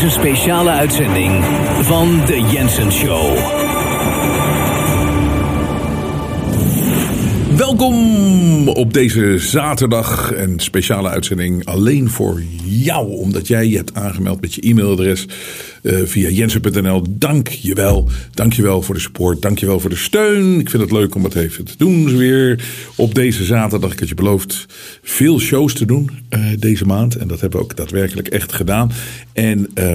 deze speciale uitzending van de Jensen Show. Welkom op deze zaterdag. Een speciale uitzending alleen voor jou. Omdat jij je hebt aangemeld met je e-mailadres uh, via jensen.nl. Dank je wel. Dank je wel voor de support. Dank je wel voor de steun. Ik vind het leuk om het even te doen weer op deze zaterdag. Ik had je beloofd veel shows te doen uh, deze maand. En dat hebben we ook daadwerkelijk echt gedaan. En uh,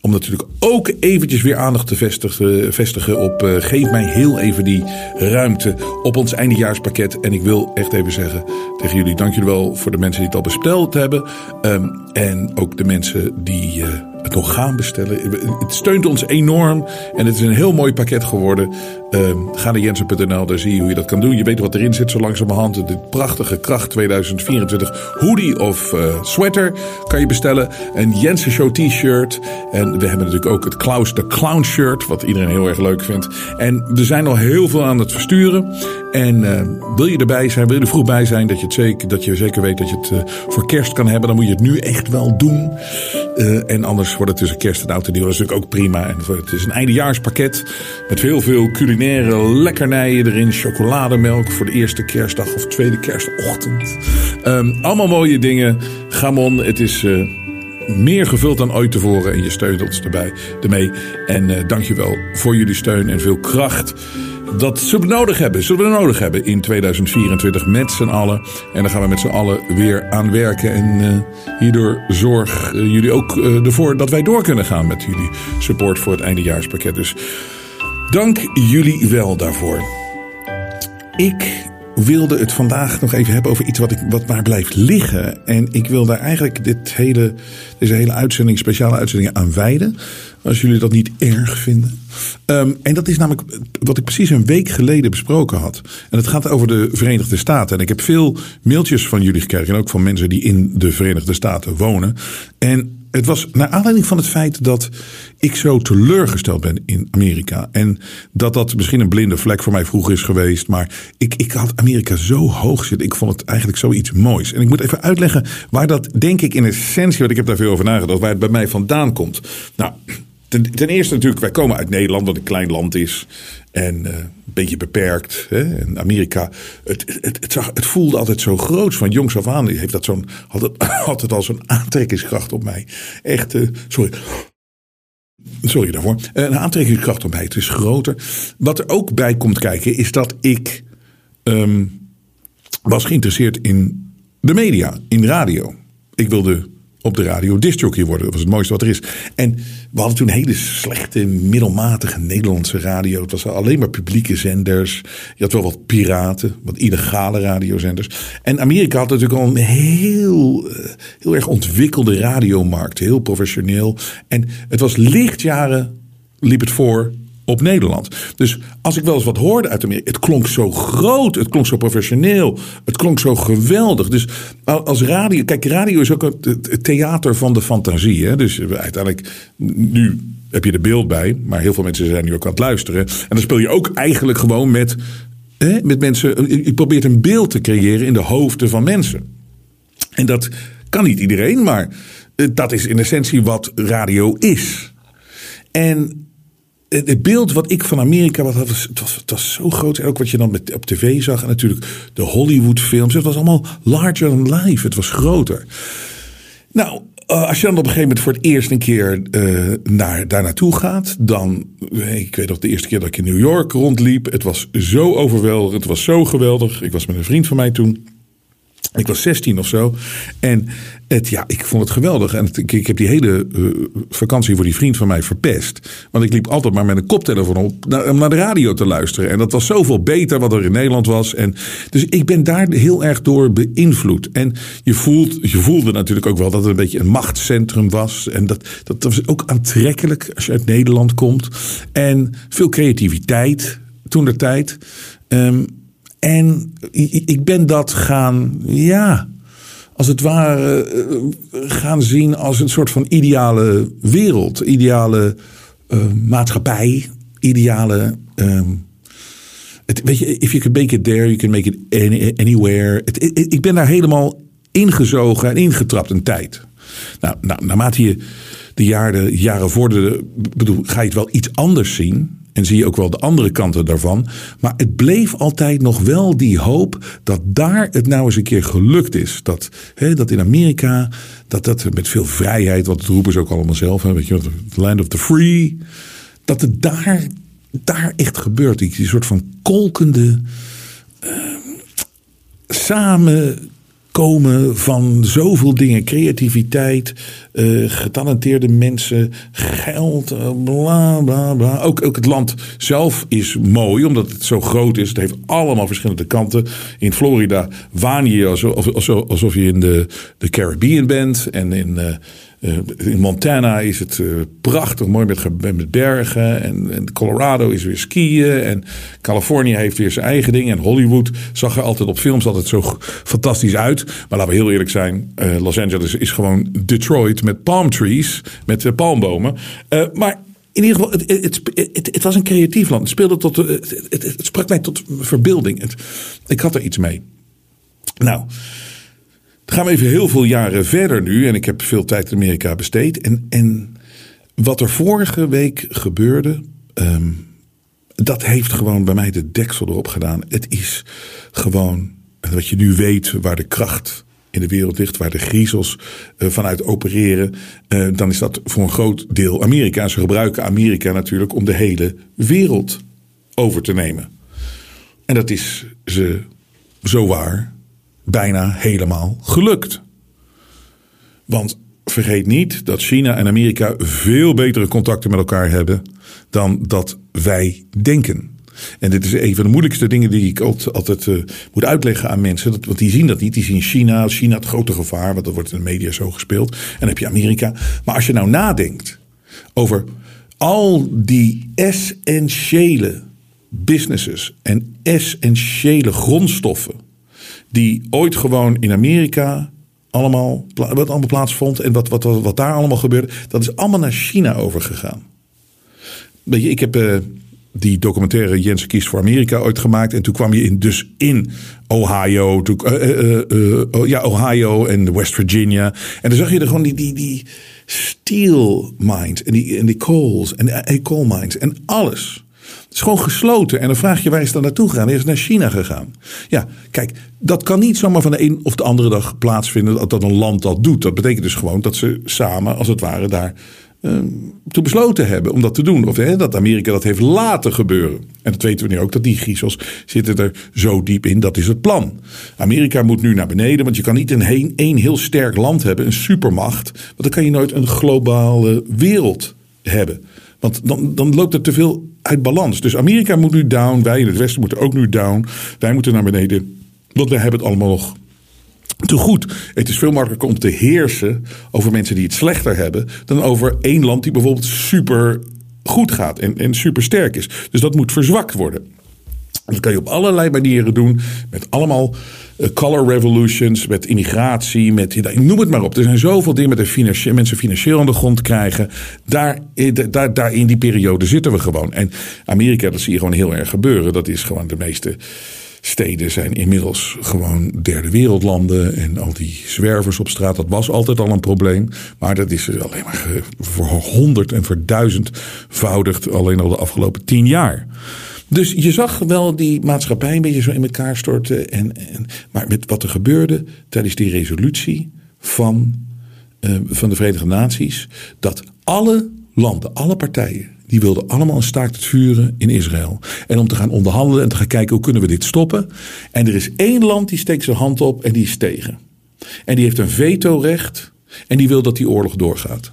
om natuurlijk ook eventjes weer aandacht te vestigen, vestigen op uh, geef mij heel even die ruimte op ons eindejaarspakket. En ik wil echt even zeggen tegen jullie, dank jullie wel voor de mensen die het al besteld hebben. Um, en ook de mensen die uh, nog gaan bestellen. Het steunt ons enorm en het is een heel mooi pakket geworden. Uh, ga naar jensen.nl, daar zie je hoe je dat kan doen. Je weet wat erin zit zo langzamerhand. De prachtige Kracht 2024 hoodie of uh, sweater kan je bestellen. Een Jensen Show t-shirt. En we hebben natuurlijk ook het Klaus de Clown shirt, wat iedereen heel erg leuk vindt. En er zijn al heel veel aan het versturen. En uh, wil je erbij zijn, wil je er vroeg bij zijn, dat je, het zeker, dat je zeker weet dat je het uh, voor kerst kan hebben, dan moet je het nu echt wel doen. Uh, en anders wordt het tussen kerst en oud en nieuw. Dat is natuurlijk ook prima. En het is een eindejaarspakket met heel veel culinaire lekkernijen erin. Chocolademelk voor de eerste kerstdag of tweede kerstochtend. Um, allemaal mooie dingen. Gamon, het is meer gevuld dan ooit tevoren. En je steunt ons erbij, ermee. En uh, dankjewel voor jullie steun en veel kracht. Dat zullen we nodig hebben, zullen we nodig hebben in 2024 met z'n allen. En daar gaan we met z'n allen weer aan werken. En uh, hierdoor zorg uh, jullie ook uh, ervoor dat wij door kunnen gaan met jullie support voor het eindejaarspakket. Dus dank jullie wel daarvoor. Ik wilde het vandaag nog even hebben over iets wat, ik, wat maar blijft liggen. En ik wil daar eigenlijk dit hele, deze hele uitzending, speciale uitzendingen aan wijden. Als jullie dat niet erg vinden. Um, en dat is namelijk wat ik precies een week geleden besproken had. En het gaat over de Verenigde Staten. En ik heb veel mailtjes van jullie gekregen. En ook van mensen die in de Verenigde Staten wonen. En het was naar aanleiding van het feit dat ik zo teleurgesteld ben in Amerika. En dat dat misschien een blinde vlek voor mij vroeger is geweest. Maar ik, ik had Amerika zo hoog zitten. Ik vond het eigenlijk zoiets moois. En ik moet even uitleggen waar dat, denk ik, in essentie, want ik heb daar veel over nagedacht, waar het bij mij vandaan komt. Nou, ten, ten eerste natuurlijk, wij komen uit Nederland, wat een klein land is. En uh, een beetje beperkt. Hè? En Amerika, het, het, het, zag, het voelde altijd zo groot. Van jongs af aan heeft dat zo'n, had, het, had het al zo'n aantrekkingskracht op mij. Echt, uh, sorry. Sorry daarvoor. Een aantrekkingskracht op mij. Het is groter. Wat er ook bij komt kijken is dat ik um, was geïnteresseerd in de media, in radio. Ik wilde op de radio discjockey worden. Dat was het mooiste wat er is. En we hadden toen hele slechte, middelmatige Nederlandse radio. Het was alleen maar publieke zenders. Je had wel wat piraten, wat illegale radiozenders. En Amerika had natuurlijk al een heel, heel erg ontwikkelde radiomarkt. Heel professioneel. En het was lichtjaren, liep het voor op Nederland. Dus als ik wel eens wat hoorde uit Amerika, het klonk zo groot, het klonk zo professioneel, het klonk zo geweldig. Dus als radio, kijk, radio is ook het theater van de fantasie. Hè? Dus uiteindelijk, nu heb je er beeld bij, maar heel veel mensen zijn nu ook aan het luisteren. En dan speel je ook eigenlijk gewoon met, hè, met mensen, je probeert een beeld te creëren in de hoofden van mensen. En dat kan niet iedereen, maar dat is in essentie wat radio is. En het beeld wat ik van Amerika wat was, het was, het was zo groot. En ook wat je dan met, op tv zag. En natuurlijk de Hollywood films. Het was allemaal larger than life. Het was groter. Nou, als je dan op een gegeven moment voor het eerst een keer uh, naar, daar naartoe gaat. Dan, ik weet nog de eerste keer dat ik in New York rondliep. Het was zo overweldigend. Het was zo geweldig. Ik was met een vriend van mij toen. Ik was 16 of zo. En het, ja, ik vond het geweldig. En ik, ik, heb die hele uh, vakantie voor die vriend van mij verpest. Want ik liep altijd maar met een koptelefoon op naar, naar de radio te luisteren. En dat was zoveel beter wat er in Nederland was. En, dus ik ben daar heel erg door beïnvloed. En je, voelt, je voelde natuurlijk ook wel dat het een beetje een machtscentrum was. En dat, dat was ook aantrekkelijk als je uit Nederland komt. En veel creativiteit toen de tijd. Um, en ik ben dat gaan, ja, als het ware gaan zien als een soort van ideale wereld, ideale uh, maatschappij, ideale. Um, het, weet je, if you can make it there, you can make it anywhere. Het, ik ben daar helemaal ingezogen en ingetrapt een tijd. Nou, nou naarmate je de jaren, jaren vorderden, bedoel, ga je het wel iets anders zien. En zie je ook wel de andere kanten daarvan. Maar het bleef altijd nog wel die hoop dat daar het nou eens een keer gelukt is. Dat, hè, dat in Amerika, dat dat met veel vrijheid, wat roepen ze ook allemaal zelf, hè, weet je, the land of the free. Dat het daar, daar echt gebeurt. Die, die soort van kolkende, uh, samen komen van zoveel dingen. Creativiteit, uh, getalenteerde mensen, geld, uh, bla bla bla. Ook, ook het land zelf is mooi, omdat het zo groot is. Het heeft allemaal verschillende kanten. In Florida waan je alsof, alsof, alsof je in de, de Caribbean bent. En in... Uh, uh, in Montana is het uh, prachtig mooi met, bergen. En, en, Colorado is weer skiën. En Californië heeft weer zijn eigen ding. En Hollywood zag er altijd op films altijd zo fantastisch uit. Maar laten we heel eerlijk zijn. Uh, Los Angeles is gewoon Detroit met palm trees. Met palmbomen. maar in ieder geval, het, het, het, het, was een creatief land. Het, speelde tot, het, sprak mij tot verbeelding. ik had er iets mee. Nou... Gaan we even heel veel jaren verder nu. En ik heb veel tijd in Amerika besteed. En, en wat er vorige week gebeurde. Um, dat heeft gewoon bij mij de deksel erop gedaan. Het is gewoon wat je nu weet waar de kracht in de wereld ligt, waar de griezels uh, vanuit opereren, uh, dan is dat voor een groot deel Amerika. Ze gebruiken Amerika natuurlijk om de hele wereld over te nemen. En dat is ze zo waar bijna helemaal gelukt. Want vergeet niet dat China en Amerika veel betere contacten met elkaar hebben dan dat wij denken. En dit is een van de moeilijkste dingen die ik altijd, uh, moet uitleggen aan mensen. Dat, want die zien dat niet. Die zien China, China het grote gevaar, want dat wordt in de media zo gespeeld. En dan heb je Amerika. Maar als je nou nadenkt over al die essentiële businesses en essentiële grondstoffen die ooit gewoon in Amerika allemaal, wat allemaal plaatsvond en wat, wat, wat, daar allemaal gebeurde, dat is allemaal naar China overgegaan. Weet je, ik heb uh, die documentaire Jens kiest voor Amerika ooit gemaakt. En toen kwam je in, dus in Ohio, toen, uh, uh, ja, Ohio en West Virginia. En dan zag je er gewoon die, die, die steel mines en die, en die coals en de coal mines en alles. Het is gewoon gesloten. En dan vraag je waar is dan naartoe gegaan? Is het naar China gegaan? Ja, kijk, dat kan niet zomaar van de een of de andere dag plaatsvinden dat, een land dat doet. Dat betekent dus gewoon dat ze samen, als het ware, daar uh, besloten hebben om dat te doen. Of hè, dat Amerika dat heeft laten gebeuren. En dat weten we nu ook, dat die griezels zitten er zo diep in. Dat is het plan. Amerika moet nu naar beneden, want je kan niet een één heel sterk land hebben, een supermacht. Want dan kan je nooit een globale wereld hebben. Want dan, dan loopt het te veel balans. Dus Amerika moet nu down. Wij in het Westen moeten ook nu down. Wij moeten naar beneden. Want wij hebben het allemaal nog te goed. Het is veel makkelijker om te heersen over mensen die het slechter hebben. dan over één land die bijvoorbeeld super goed gaat en, en super sterk is. Dus dat moet verzwakt worden. Dat kan je op allerlei manieren doen. Met allemaal uh, color revolutions, met immigratie, met noem het maar op. Er zijn zoveel dingen met financieel, mensen financieel aan de grond krijgen. Daar, eh, daar, daar in die periode zitten we gewoon. En Amerika, dat zie je gewoon heel erg gebeuren. Dat is gewoon de meeste steden zijn inmiddels gewoon derde wereldlanden. En al die zwervers op straat, dat was altijd al een probleem. Maar dat is alleen maar voor honderd en verduizendvoudigd alleen al de afgelopen tien jaar. Dus je zag wel die maatschappij een beetje zo in elkaar storten. En, en, maar met wat er gebeurde tijdens die resolutie van, uh, van de Verenigde Naties. Dat alle landen, alle partijen, die wilden allemaal een staakt het vuren in Israël. En om te gaan onderhandelen en te gaan kijken hoe kunnen we dit stoppen. En er is één land die steekt zijn hand op en die is tegen. En die heeft een vetorecht en die wil dat die oorlog doorgaat.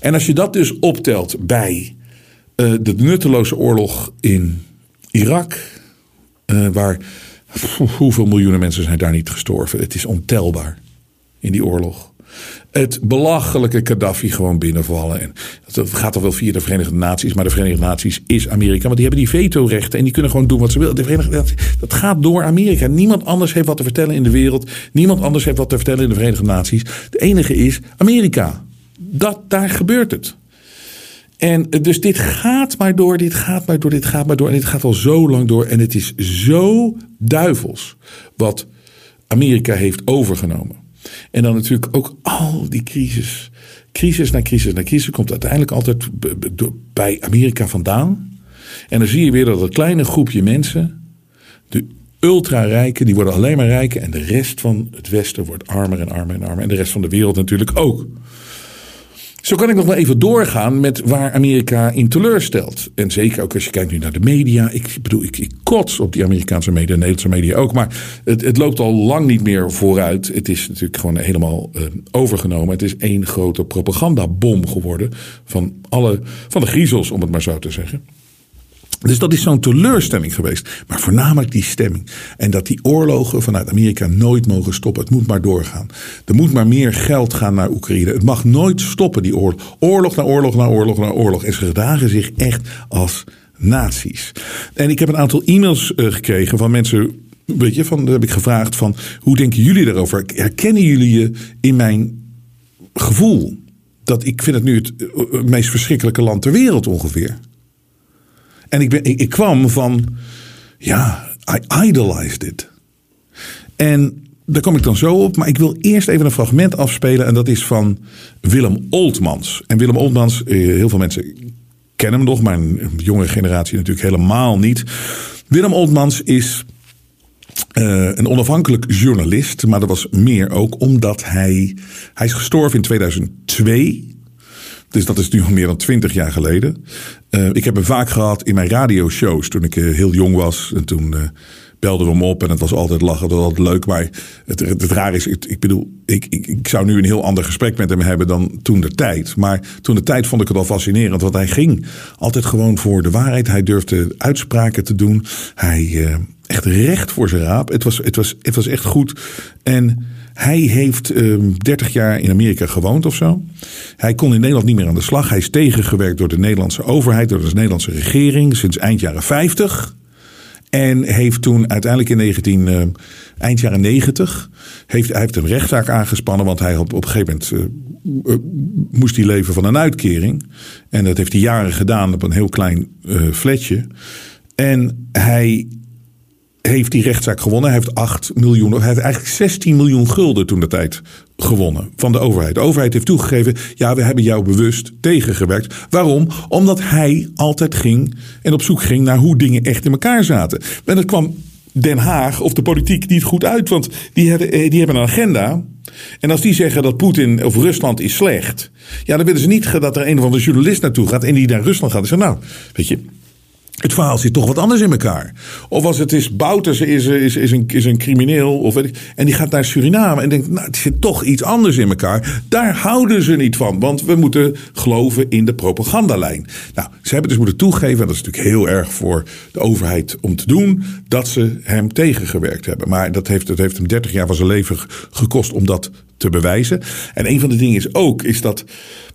En als je dat dus optelt bij uh, de nutteloze oorlog in Irak, uh, waar hoeveel miljoenen mensen zijn daar niet gestorven? Het is ontelbaar in die oorlog. Het belachelijke Gaddafi gewoon binnenvallen. En dat gaat toch wel via de Verenigde Naties. Maar de Verenigde Naties is Amerika. Want die hebben die vetorechten. En die kunnen gewoon doen wat ze willen. De Verenigde dat gaat door Amerika. Niemand anders heeft wat te vertellen in de wereld. Niemand anders heeft wat te vertellen in de Verenigde Naties. De enige is Amerika. Dat, daar gebeurt het. En dus dit gaat maar door, dit gaat maar door, dit gaat maar door. En dit gaat al zo lang door. En het is zo duivels wat Amerika heeft overgenomen. En dan natuurlijk ook al die crisis. crisis na crisis na crisis komt uiteindelijk altijd bij Amerika vandaan. En dan zie je weer dat een kleine groepje mensen, de ultra-rijken, die worden alleen maar rijker. En de rest van het Westen wordt armer en armer en armer. En de rest van de wereld natuurlijk ook. Zo kan ik nog wel even doorgaan met waar Amerika in teleurstelt. En zeker ook als je kijkt nu naar de media. Ik bedoel, ik, ik kots op die Amerikaanse media, de Nederlandse media ook. Maar het, het loopt al lang niet meer vooruit. Het is natuurlijk gewoon helemaal uh, overgenomen. Het is één grote propagandabom geworden van, alle, van de griezels, om het maar zo te zeggen. Dus dat is zo'n teleurstelling geweest. Maar voornamelijk die stemming. En dat die oorlogen vanuit Amerika nooit mogen stoppen. Het moet maar doorgaan. Er moet maar meer geld gaan naar Oekraïne. Het mag nooit stoppen, die oorlog. Oorlog na oorlog na oorlog na oorlog. En ze gedragen zich echt als nazi's. En ik heb een aantal e-mails uh, gekregen van mensen. Weet je, van, heb ik gevraagd van hoe denken jullie daarover? Herkennen jullie je in mijn gevoel? Dat ik vind het nu het eh, meest verschrikkelijke land ter wereld ongeveer. En ik, ben, ik, kwam van, ja, I idolized it. En daar kom ik dan zo op. Maar ik wil eerst even een fragment afspelen. En dat is van Willem Oltmans. En Willem Oltmans, eh, heel veel mensen kennen hem nog. Maar een jonge generatie natuurlijk helemaal niet. Willem Oltmans is uh, een onafhankelijk journalist. Maar dat was meer ook omdat hij... Hij is gestorven in 2002. Dus dat is nu al meer dan twintig jaar geleden. Uh, ik heb hem vaak gehad in mijn radioshows toen ik uh, heel jong was. En toen uh, belden we hem op en het was altijd lachen, het was altijd leuk. Maar het, het, raar is, ik, ik bedoel, ik, ik, ik, zou nu een heel ander gesprek met hem hebben dan toen de tijd. Maar toen de tijd vond ik het al fascinerend, want hij ging altijd gewoon voor de waarheid. Hij durfde uitspraken te doen. Hij echt recht voor zijn raap. Het was, het was, het was echt goed. En hij heeft uh, ehm, 30 jaar in Amerika gewoond of zo. Hij kon in Nederland niet meer aan de slag. Hij is tegengewerkt door de Nederlandse overheid, door de Nederlandse regering sinds eind jaren 50. En heeft toen uiteindelijk in 19, uh, eind jaren 90 heeft, hij heeft een rechtszaak aangespannen. Want hij had op een gegeven moment uh, moest hij leven van een uitkering. En dat heeft hij jaren gedaan op een heel klein flatje. En hij heeft die rechtszaak gewonnen. Hij heeft 8 miljoen, hij heeft eigenlijk 16 miljoen gulden toen de tijd gewonnen van de overheid. De overheid heeft toegegeven, ja, we hebben jou bewust tegengewerkt. Waarom? Omdat hij altijd ging en op zoek ging naar hoe dingen echt in elkaar zaten. En dat kwam Den Haag of de politiek niet goed uit, want die hebben, eh, die hebben een agenda. En als die zeggen dat Poetin of Rusland is slecht, ja, dan willen ze niet dat er een of andere journalist naartoe gaat en die naar Rusland gaat. En zegt, nou, weet je, het verhaal zit toch wat anders in elkaar. Of als het is, Bouters is, is, is, een, is een crimineel. Of weet ik, en die gaat naar Suriname en denkt, nou, het zit toch iets anders in elkaar. Daar houden ze niet van. Want we moeten geloven in de propagandalijn. Nou, ze hebben dus moeten toegeven, en dat is natuurlijk heel erg voor de overheid om te doen, dat ze hem tegengewerkt hebben. Maar dat heeft, dat heeft hem 30 jaar van zijn leven gekost om dat te bewijzen. En een van de dingen is ook, is dat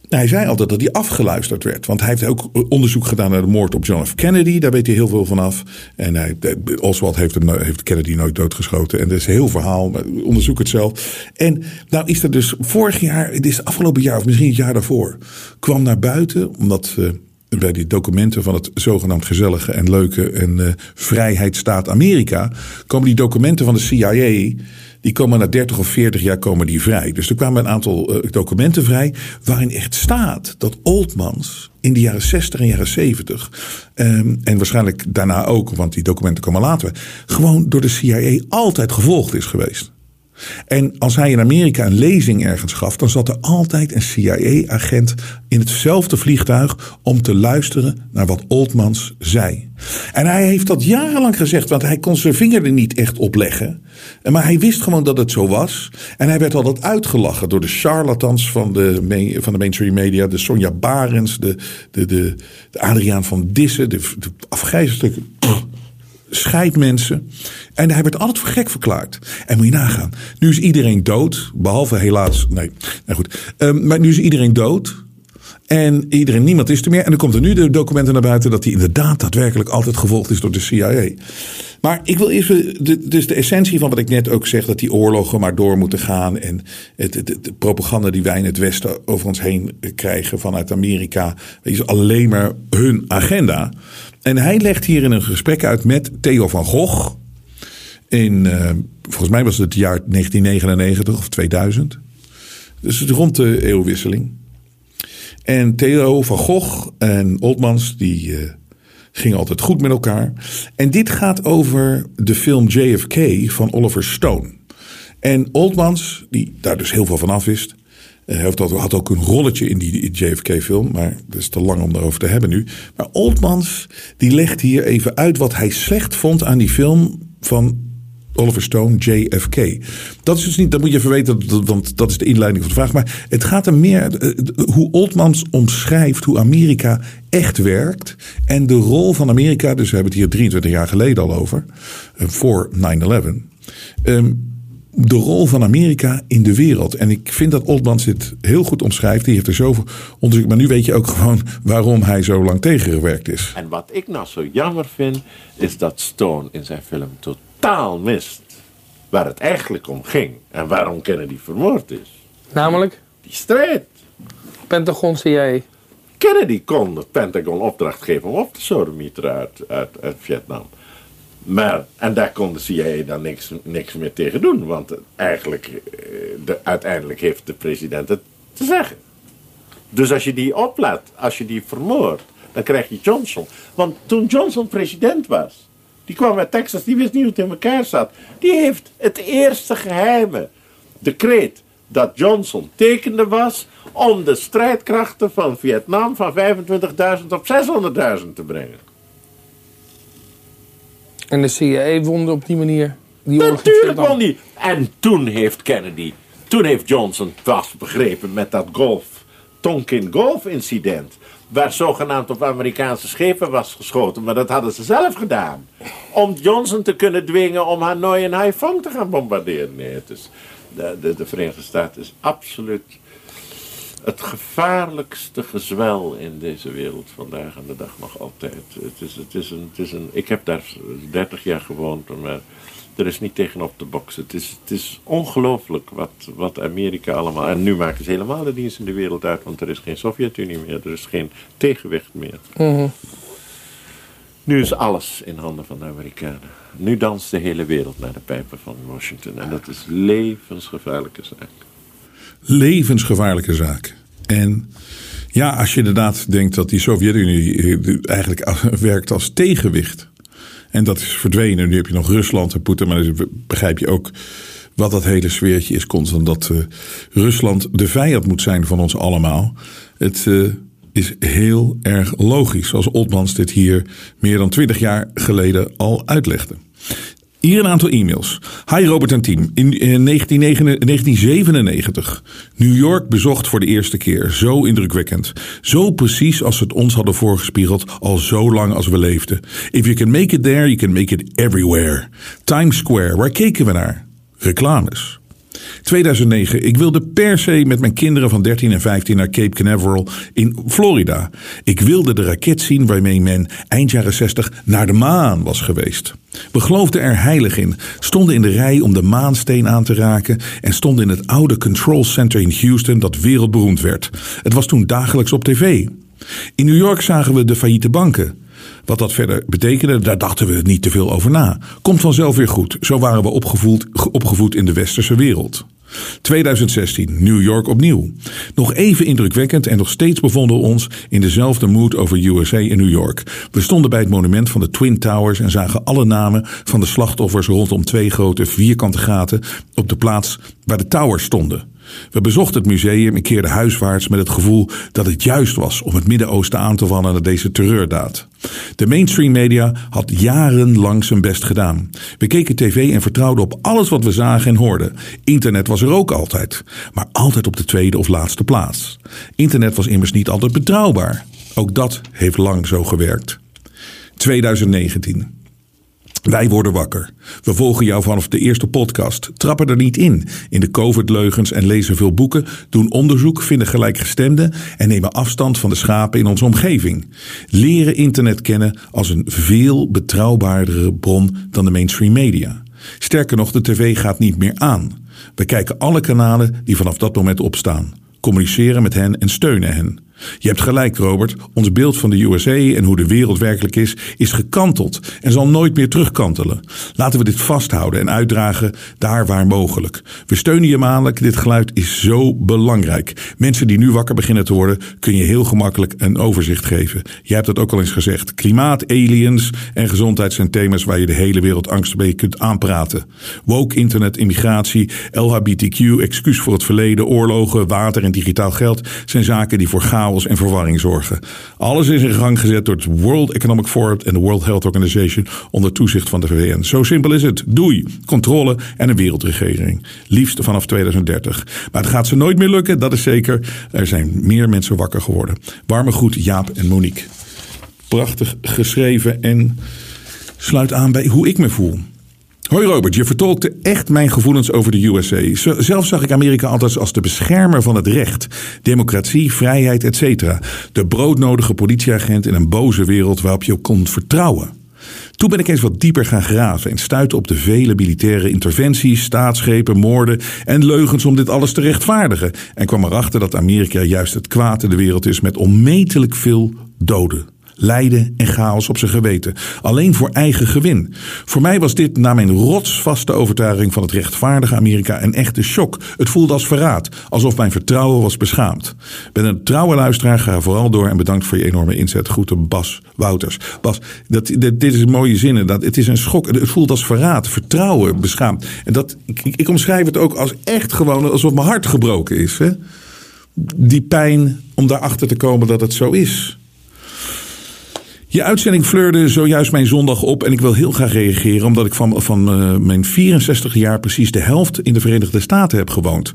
hij zei altijd dat hij afgeluisterd werd. Want hij heeft ook onderzoek gedaan naar de moord op John F. Kennedy. Daar weet hij heel veel van af. En hij, Oswald heeft, hem, heeft Kennedy nooit doodgeschoten. En dat is een heel verhaal. Onderzoek het zelf. En nou is er dus vorig jaar, het is afgelopen jaar of misschien het jaar daarvoor, kwam naar buiten. Omdat uh, bij die documenten van het zogenaamd gezellige en leuke en uh, vrijheidsstaat Amerika. komen die documenten van de CIA die komen na 30 of 40 jaar komen die vrij. Dus er kwamen een aantal uh, documenten vrij waarin echt staat dat Oldmans in de jaren 60 en jaren 70 um, en waarschijnlijk daarna ook, want die documenten komen later, gewoon door de CIA altijd gevolgd is geweest. En als hij in Amerika een lezing ergens gaf, dan zat er altijd een CIA-agent in hetzelfde vliegtuig om te luisteren naar wat Oldmans zei. En hij heeft dat jarenlang gezegd, want hij kon zijn vinger er niet echt op leggen. Maar hij wist gewoon dat het zo was. En hij werd altijd uitgelachen door de charlatans van de, van de mainstream media. De Sonja Barens, de, de, de, de Adriaan van Dissen, de, de afgrijzelijke scheidmensen. En hij werd altijd voor gek verklaard. En moet je nagaan. Nu is iedereen dood. Behalve helaas. Nee, nou goed. Um, maar nu is iedereen dood. En iedereen, niemand is er meer. En dan komt er nu de documenten naar buiten dat hij inderdaad daadwerkelijk altijd gevolgd is door de CIA. Maar ik wil even, dus de essentie van wat ik net ook zeg, dat die oorlogen maar door moeten gaan. En het, de propaganda die wij in het Westen over ons heen krijgen vanuit Amerika, is alleen maar hun agenda. En hij legt hier in een gesprek uit met Theo van Gogh. In, uh, volgens mij was het het jaar 1999 of 2000. Dus rond de eeuwwisseling. En Theo van Gogh en Oldmans, die uh, gingen altijd goed met elkaar. En dit gaat over de film JFK van Oliver Stone. En Oldmans, die daar dus heel veel van af wist, uh, had ook een rolletje in die JFK-film, maar dat is te lang om daarover te hebben nu. Maar Oldmans, die legt hier even uit wat hij slecht vond aan die film van Oliver Stone, JFK. Dat is dus niet, dat moet je even weten, want dat is de inleiding van de vraag. Maar het gaat er meer uh, hoe Oldmans omschrijft hoe Amerika echt werkt. En de rol van Amerika, dus we hebben het hier 23 jaar geleden al over, uh, voor 9-11. Um, de rol van Amerika in de wereld. En ik vind dat Oldmans dit heel goed omschrijft. Die heeft er zoveel onderzoek. Maar nu weet je ook gewoon waarom hij zo lang tegengewerkt is. En wat ik nou zo jammer vind, is dat Stone in zijn film totaal mist waar het eigenlijk om ging. En waarom Kennedy vermoord is. Namelijk? Die strijd. Pentagon CIA. Kennedy kon het Pentagon opdracht geven om op te sodemieteren uit, uit, uit Vietnam. Maar, en daar kon de CIA dan niks, niks meer tegen doen. Want eigenlijk, eh, de, uiteindelijk heeft de president het te zeggen. Dus als je die oplaat, als je die vermoordt, dan krijg je Johnson. Want toen Johnson president was, die kwam uit Texas, die wist niet hoe het in elkaar zat. Die heeft het eerste geheime decreet dat Johnson tekende was om de strijdkrachten van Vietnam van 25.000 op 600.000 te brengen. En de CIA won op die manier. Die Natuurlijk won die. En toen heeft Kennedy, toen heeft Johnson vast begrepen met dat golf, Tonkin Golf incident. Waar zogenaamd op Amerikaanse schepen was geschoten. Maar dat hadden ze zelf gedaan. Om Johnson te kunnen dwingen om Hanoi en Haiphong te gaan bombarderen. Nee, het is, de, de, de Verenigde Staten is absoluut het gevaarlijkste gezwel in deze wereld vandaag aan de dag nog altijd. Het is, het is een, het is een, ik heb daar 30 jaar gewoond, maar er is niet tegenop te boksen. Het is, het is ongelooflijk wat, wat Amerika allemaal. En nu maken ze helemaal de dienst in de wereld uit, want er is geen Sovjet-Unie meer, er is geen tegenwicht meer. Mhm. Nu is alles in handen van de Amerikanen. Nu danst de hele wereld naar de pijpen van Washington. En dat is levensgevaarlijke zaak levensgevaarlijke zaak. En ja, als je inderdaad denkt dat die Sovjet-Unie eh, eigenlijk werkt als tegenwicht. En dat is verdwenen. Nu heb je nog Rusland en Poetin. Maar dan begrijp je ook wat dat hele sfeertje is constant. Dat uh, Rusland de vijand moet zijn van ons allemaal. Het uh, is heel erg logisch. Zoals Otmans dit hier meer dan twintig jaar geleden al uitlegde. Hier een aantal e-mails. Hi Robert en team. In 1997. New York bezocht voor de eerste keer. Zo indrukwekkend. Zo precies als ze het ons hadden voorgespiegeld al zo lang als we leefden. If you can make it there, you can make it everywhere. Times Square, waar keken we naar? Reclames. 2009. Ik wilde per se met mijn kinderen van 13 en 15 naar Cape Canaveral in Florida. Ik wilde de raket zien waarmee men eind jaren 60 naar de maan was geweest. We geloofden er heilig in, stonden in de rij om de maansteen aan te raken en stonden in het oude Control Center in Houston dat wereldberoemd werd. Het was toen dagelijks op tv. In New York zagen we de failliete banken. Wat dat verder betekende, daar dachten we niet te veel over na. Komt vanzelf weer goed. Zo waren we opgevoed, opgevoed in de westerse wereld. 2016, New York opnieuw. Nog even indrukwekkend en nog steeds bevonden we ons in dezelfde mood over USA in New York. We stonden bij het monument van de Twin Towers en zagen alle namen van de slachtoffers rondom twee grote vierkante gaten op de plaats waar de towers stonden. We bezochten het museum en keerden huiswaarts met het gevoel dat het juist was om het Midden-Oosten aan te vallen naar deze terreurdaad. De mainstream media had jarenlang zijn best gedaan. We keken tv en vertrouwden op alles wat we zagen en hoorden. Internet was er ook altijd, maar altijd op de tweede of laatste plaats. Internet was immers niet altijd betrouwbaar. Ook dat heeft lang zo gewerkt. 2019. Wij worden wakker. We volgen jou vanaf de eerste podcast. Trappen er niet in. In de COVID-leugens en lezen veel boeken. Doen onderzoek, vinden gelijkgestemden. En nemen afstand van de schapen in onze omgeving. Leren internet kennen als een veel betrouwbaardere bron dan de mainstream media. Sterker nog, de tv gaat niet meer aan. We kijken alle kanalen die vanaf dat moment opstaan. Communiceren met hen en steunen hen. Je hebt gelijk, Robert. Ons beeld van de USA en hoe de wereld werkelijk is, is gekanteld en zal nooit meer terugkantelen. Laten we dit vasthouden en uitdragen daar waar mogelijk. We steunen je maandelijk. Dit geluid is zo belangrijk. Mensen die nu wakker beginnen te worden, kun je heel gemakkelijk een overzicht geven. Jij hebt het ook al eens gezegd. Klimaat, aliens en gezondheid zijn thema's waar je de hele wereld angst mee kunt aanpraten. Woke, internet, immigratie, LHBTQ, excuus voor het verleden, oorlogen, water en digitaal geld zijn zaken die voor chaos en verwarring zorgen. Alles is in gang gezet door het World Economic Forum en de World Health Organization onder toezicht van de VN. Zo simpel is het. Doei. Controle en een wereldregering. Liefst vanaf 2030. Maar het gaat ze nooit meer lukken, dat is zeker. Er zijn meer mensen wakker geworden. Warme groet Jaap en Monique. Prachtig geschreven en sluit aan bij hoe ik me voel. Hoi Robert, je vertolkte echt mijn gevoelens over de USA. Zelf zag ik Amerika altijd als de beschermer van het recht, democratie, vrijheid, etc. De broodnodige politieagent in een boze wereld waarop je kon vertrouwen. Toen ben ik eens wat dieper gaan graven en stuitte op de vele militaire interventies, staatsgrepen, moorden en leugens om dit alles te rechtvaardigen. En kwam erachter dat Amerika juist het kwaad in de wereld is met onmetelijk veel doden. Lijden en chaos op zijn geweten. Alleen voor eigen gewin. Voor mij was dit na mijn rotsvaste overtuiging van het rechtvaardige Amerika een echte shock. Het voelde als verraad. Alsof mijn vertrouwen was beschaamd. Ben een trouwe luisteraar. Ga vooral door en bedankt voor je enorme inzet. Groeten Bas Wouters. Bas, dat, dit, is mooie zinnen. Dat, het is een schok. Het voelt als verraad. Vertrouwen beschaamd. En dat, ik, ik ik omschrijf het ook als echt gewoon alsof mijn hart gebroken is. Hè? Die pijn om daarachter te komen dat het zo is. Je uitzending fleurde zojuist mijn zondag op en ik wil heel graag reageren omdat ik van, van eh, mijn 64 jaar precies de helft in de Verenigde Staten heb gewoond.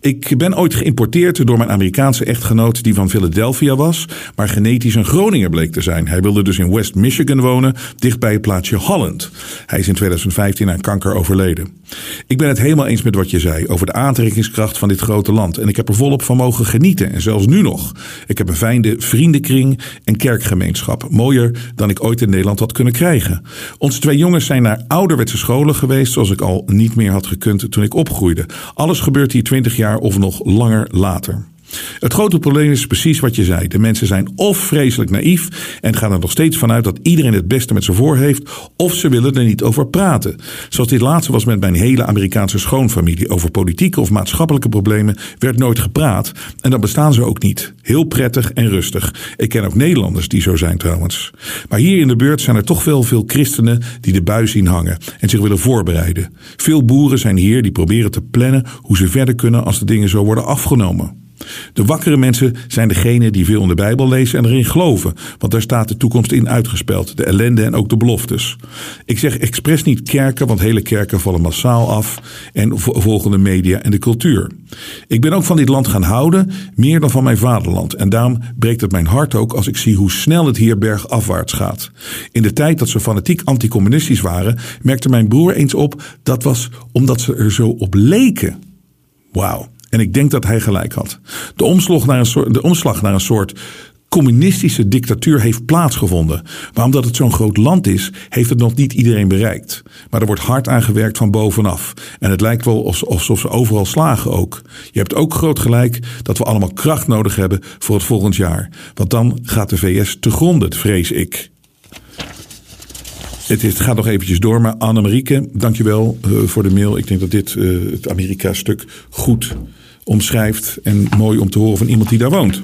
Ik ben ooit geïmporteerd door mijn Amerikaanse echtgenoot die van Philadelphia was, maar genetisch een Groninger bleek te zijn. Hij wilde dus in West Michigan wonen, dichtbij het plaatsje Holland. Hij is in 2015 aan kanker overleden. Ik ben het helemaal eens met wat je zei over de aantrekkingskracht van dit grote land en ik heb er volop van mogen genieten en zelfs nu nog. Ik heb een fijne vriendenkring en kerkgemeenschap. Dan ik ooit in Nederland had kunnen krijgen. Onze twee jongens zijn naar ouderwetse scholen geweest, zoals ik al niet meer had gekund toen ik opgroeide. Alles gebeurt hier 20 jaar of nog langer later. Het grote probleem is precies wat je zei. De mensen zijn of vreselijk naïef en gaan er nog steeds vanuit dat iedereen het beste met ze voor heeft, of ze willen er niet over praten. Zoals dit laatste was met mijn hele Amerikaanse schoonfamilie. Over politieke of maatschappelijke problemen werd nooit gepraat en dan bestaan ze ook niet. Heel prettig en rustig. Ik ken ook Nederlanders die zo zijn trouwens. Maar hier in de buurt zijn er toch wel veel christenen die de bui zien hangen en zich willen voorbereiden. Veel boeren zijn hier die proberen te plannen hoe ze verder kunnen als de dingen zo worden afgenomen. De wakkere mensen zijn degenen die veel in de Bijbel lezen en erin geloven, want daar staat de toekomst in uitgespeld, de ellende en ook de beloftes. Ik zeg expres niet kerken, want hele kerken vallen massaal af en vo- volgen de media en de cultuur. Ik ben ook van dit land gaan houden, meer dan van mijn vaderland. En daarom breekt het mijn hart ook als ik zie hoe snel het hier bergafwaarts gaat. In de tijd dat ze fanatiek anticommunistisch waren, merkte mijn broer eens op dat was omdat ze er zo op leken. Wauw. En ik denk dat hij gelijk had. De omslag naar een soort, de omslag naar een soort communistische dictatuur heeft plaatsgevonden. Maar omdat het zo'n groot land is, heeft het nog niet iedereen bereikt. Maar er wordt hard aan gewerkt van bovenaf. En het lijkt wel alsof, ze overal slagen ook. Je hebt ook groot gelijk dat we allemaal kracht nodig hebben voor het volgend jaar. Want dan gaat de VS te gronden, vrees ik. Het, het gaat nog eventjes door, maar Annemarieke, dankjewel uh, voor de mail. Ik denk dat dit uh, het Amerika-stuk goed omschrijft en mooi om te horen van iemand die daar woont.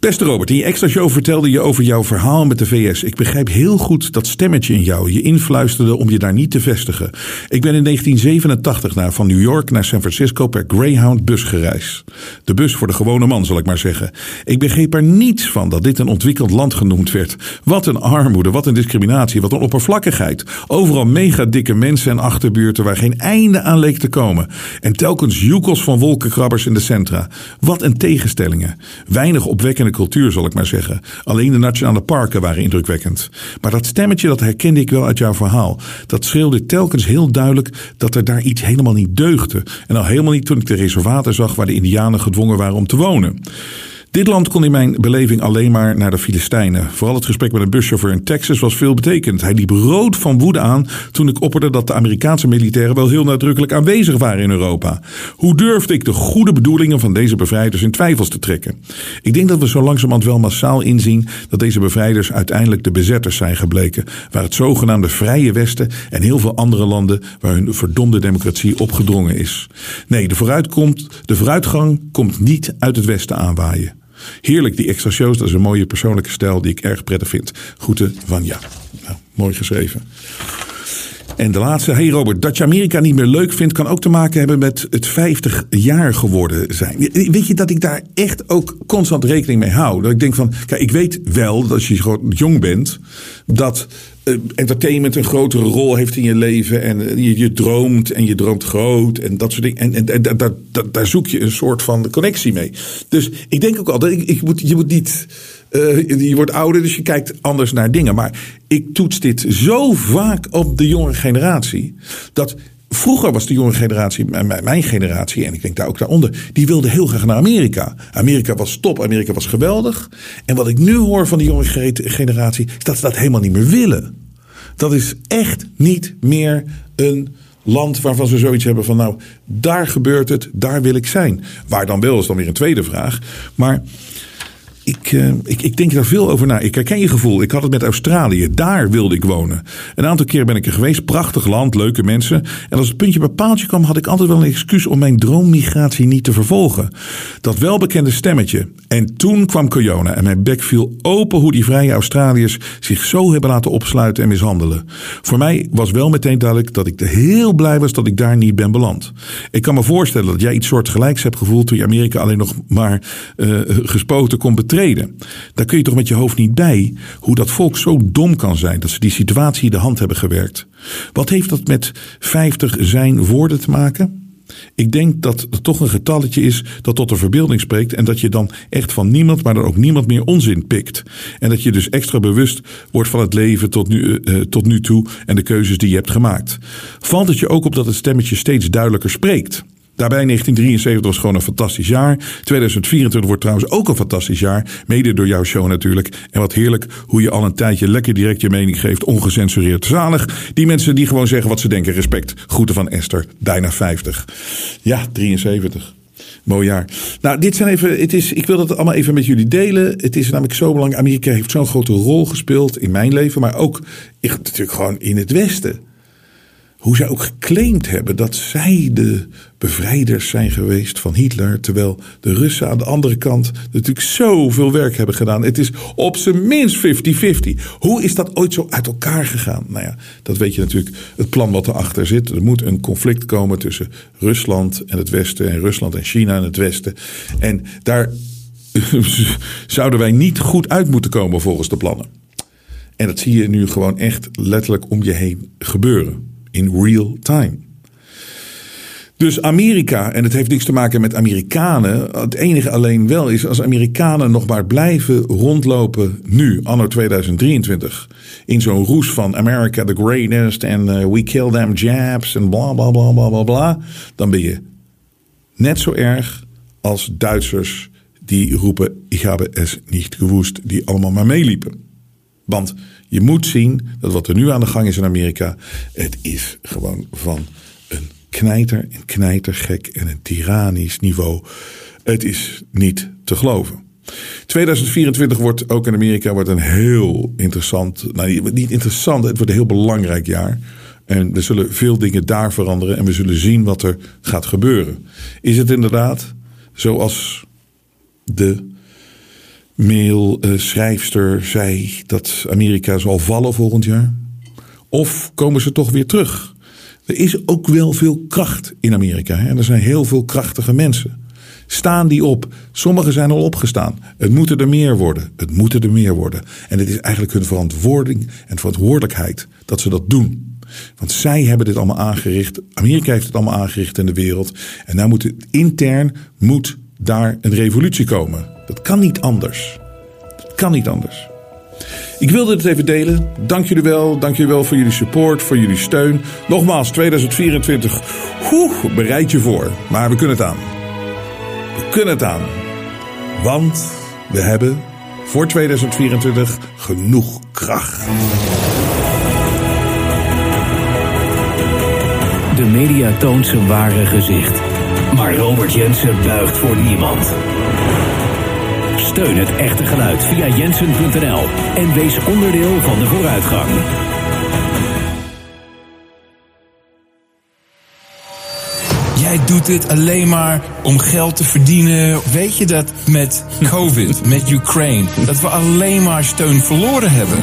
Beste Robert, in je extra show vertelde je over jouw verhaal met de VS. Ik begrijp heel goed dat stemmetje in jou je influisterde om je daar niet te vestigen. Ik ben in 1987 naar, van New York naar San Francisco per Greyhound bus gereisd. De bus voor de gewone man, zal ik maar zeggen. Ik begreep er niets van dat dit een ontwikkeld land genoemd werd. Wat een armoede, wat een discriminatie, wat een oppervlakkigheid. Overal mega dikke mensen en achterbuurten waar geen einde aan leek te komen. En telkens joekels van wolkenkrabbers in de centra. Wat een tegenstellingen. Weinig opwekkende cultuur, zal ik maar zeggen. Alleen de nationale parken waren indrukwekkend. Maar dat stemmetje, dat herkende ik wel uit jouw verhaal. Dat schreeuwde telkens heel duidelijk dat er daar iets helemaal niet deugde. En al helemaal niet toen ik de reservaten zag waar de indianen gedwongen waren om te wonen. Dit land kon in mijn beleving alleen maar naar de Filistijnen. Vooral het gesprek met een buschauffeur in Texas was veelbetekend. Hij liep rood van woede aan toen ik opperde dat de Amerikaanse militairen wel heel nadrukkelijk aanwezig waren in Europa. Hoe durfde ik de goede bedoelingen van deze bevrijders in twijfels te trekken? Ik denk dat we zo langzamerhand wel massaal inzien dat deze bevrijders uiteindelijk de bezetters zijn gebleken, waar het zogenaamde Vrije Westen en heel veel andere landen waar hun verdomde democratie opgedrongen is. Nee, de, vooruitkomt, de vooruitgang komt niet uit het Westen aanwaaien. Heerlijk, die extra shows. Dat is een mooie persoonlijke stijl die ik erg prettig vind. Groeten van ja. Nou, mooi geschreven. En de laatste, hey Robert, dat je Amerika niet meer leuk vindt, kan ook te maken hebben met het 50 jaar geworden zijn. Weet je dat ik daar echt ook constant rekening mee hou? Dat ik denk van, kijk, ik weet wel dat als je jong bent, dat uh, entertainment een grotere rol heeft in je leven. En uh, je, je, droomt en je droomt groot en dat soort dingen. En, en, daar zoek je een soort van connectie mee. Dus ik denk ook ik, ik moet, je moet niet. Uh, je wordt ouder, dus je kijkt anders naar dingen. Maar ik toets dit zo vaak op de jonge generatie. Dat Vroeger was de jonge generatie, mijn generatie, en ik denk daar ook daaronder, die wilde heel graag naar Amerika. Amerika was top, Amerika was geweldig. En wat ik nu hoor van de jonge generatie, is dat ze dat helemaal niet meer willen. Dat is echt niet meer een land waarvan ze zoiets hebben van, nou, daar gebeurt het, daar wil ik zijn. Waar dan wel is dan weer een tweede vraag. Maar ik, uh, ik, ik, denk daar veel over na. Ik herken je gevoel. Ik had het met Australië. Daar wilde ik wonen. Een aantal keer ben ik er geweest. Prachtig land, leuke mensen. En als het puntje bij paaltje kwam, had ik altijd wel een excuus om mijn droommigratie niet te vervolgen. Dat welbekende stemmetje. En toen kwam corona en mijn bek viel open hoe die vrije Australiërs zich zo hebben laten opsluiten en mishandelen. Voor mij was wel meteen duidelijk dat ik heel blij was dat ik daar niet ben beland. Ik kan me voorstellen dat jij iets soortgelijks hebt gevoeld toen je Amerika alleen nog maar uh, gespoten kon Daar kun je toch met je hoofd niet bij hoe dat volk zo dom kan zijn dat ze die situatie in de hand hebben gewerkt. Wat heeft dat met 50 zijn woorden te maken? Ik denk dat het toch een getalletje is dat tot de verbeelding spreekt en dat je dan echt van niemand, maar dan ook niemand meer onzin pikt. En dat je dus extra bewust wordt van het leven tot nu, uh, tot nu toe en de keuzes die je hebt gemaakt. Valt het je ook op dat het stemmetje steeds duidelijker spreekt? Daarbij 1973 was gewoon een fantastisch jaar. 2024 wordt trouwens ook een fantastisch jaar. Mede door jouw show natuurlijk. En wat heerlijk hoe je al een tijdje lekker direct je mening geeft. Ongecensureerd. Zalig. Die mensen die gewoon zeggen wat ze denken. Respect. Groeten van Esther. Bijna 50. Ja, 73. Mooi jaar. Nou, dit zijn even. Het is, ik wil dat allemaal even met jullie delen. Het is namelijk zo belangrijk. Amerika heeft zo'n grote rol gespeeld in mijn leven. Maar ook natuurlijk gewoon in het Westen hoe zij ook geclaimd hebben dat zij de bevrijders zijn geweest van Hitler. Terwijl de Russen aan de andere kant natuurlijk zoveel werk hebben gedaan. Het is op zijn minst 50-50. Hoe is dat ooit zo uit elkaar gegaan? Nou ja, dat weet je natuurlijk. Het plan wat erachter zit. Er moet een conflict komen tussen Rusland en het Westen. En Rusland en China en het Westen. En daar zouden wij niet goed uit moeten komen volgens de plannen. En dat zie je nu gewoon echt letterlijk om je heen gebeuren in real time. Dus Amerika, en het heeft niks te maken met Amerikanen. Het enige alleen wel is als Amerikanen nog maar blijven rondlopen nu, anno 2023. In zo'n roes van America the greatest en uh, we kill them jabs en bla bla bla bla bla bla. Dan ben je net zo erg als Duitsers die roepen: Ik heb es niet gewoest, die allemaal maar meeliepen. Want je moet zien dat wat er nu aan de gang is in Amerika, het is gewoon van een knijter en knijtergek en een tyrannisch niveau. Het is niet te geloven. 2024 wordt ook in Amerika wordt een heel interessant, nou niet interessant, het wordt een heel belangrijk jaar. En we zullen veel dingen daar veranderen en we zullen zien wat er gaat gebeuren. Is het inderdaad zoals de mailschrijfster zei dat Amerika zal vallen volgend jaar? Of komen ze toch weer terug? Er is ook wel veel kracht in Amerika. Hè? Er zijn heel veel krachtige mensen. Staan die op? Sommigen zijn al opgestaan. Het moeten er meer worden. Het moeten er meer worden. En het is eigenlijk hun verantwoording en verantwoordelijkheid dat ze dat doen. Want zij hebben dit allemaal aangericht. Amerika heeft het allemaal aangericht in de wereld. En nou moet het intern moet daar een revolutie komen. Dat kan niet anders. Dat kan niet anders. Ik wilde het even delen. Dank jullie wel. Dank jullie wel voor jullie support, voor jullie steun. Nogmaals, 2024. bereid je voor. Maar we kunnen het aan. We kunnen het aan. Want We hebben voor 2024 genoeg kracht. De media toont zijn ware gezicht. Maar Robert Jensen buigt voor niemand. Steun het echte geluid via jensen.nl en wees onderdeel van de vooruitgang. Jij doet dit alleen maar om geld te verdienen. Weet je dat met COVID, met Ukraine, dat we alleen maar steun verloren hebben?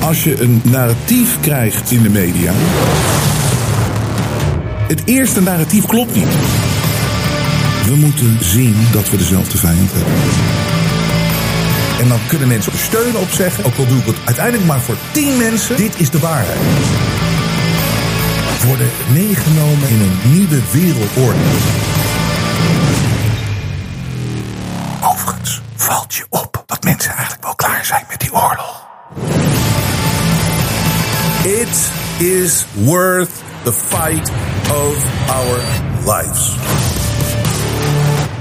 Als je een narratief krijgt in de media. Het eerste narratief klopt niet. We moeten zien dat we dezelfde vijand hebben. En dan kunnen mensen steun op zeggen. Ook al doe ik het uiteindelijk maar voor tien mensen. Dit is de waarheid. Worden meegenomen in een nieuwe wereldorde. Overigens valt je op dat mensen eigenlijk wel klaar zijn met die oorlog. It is worth the fight of our lives.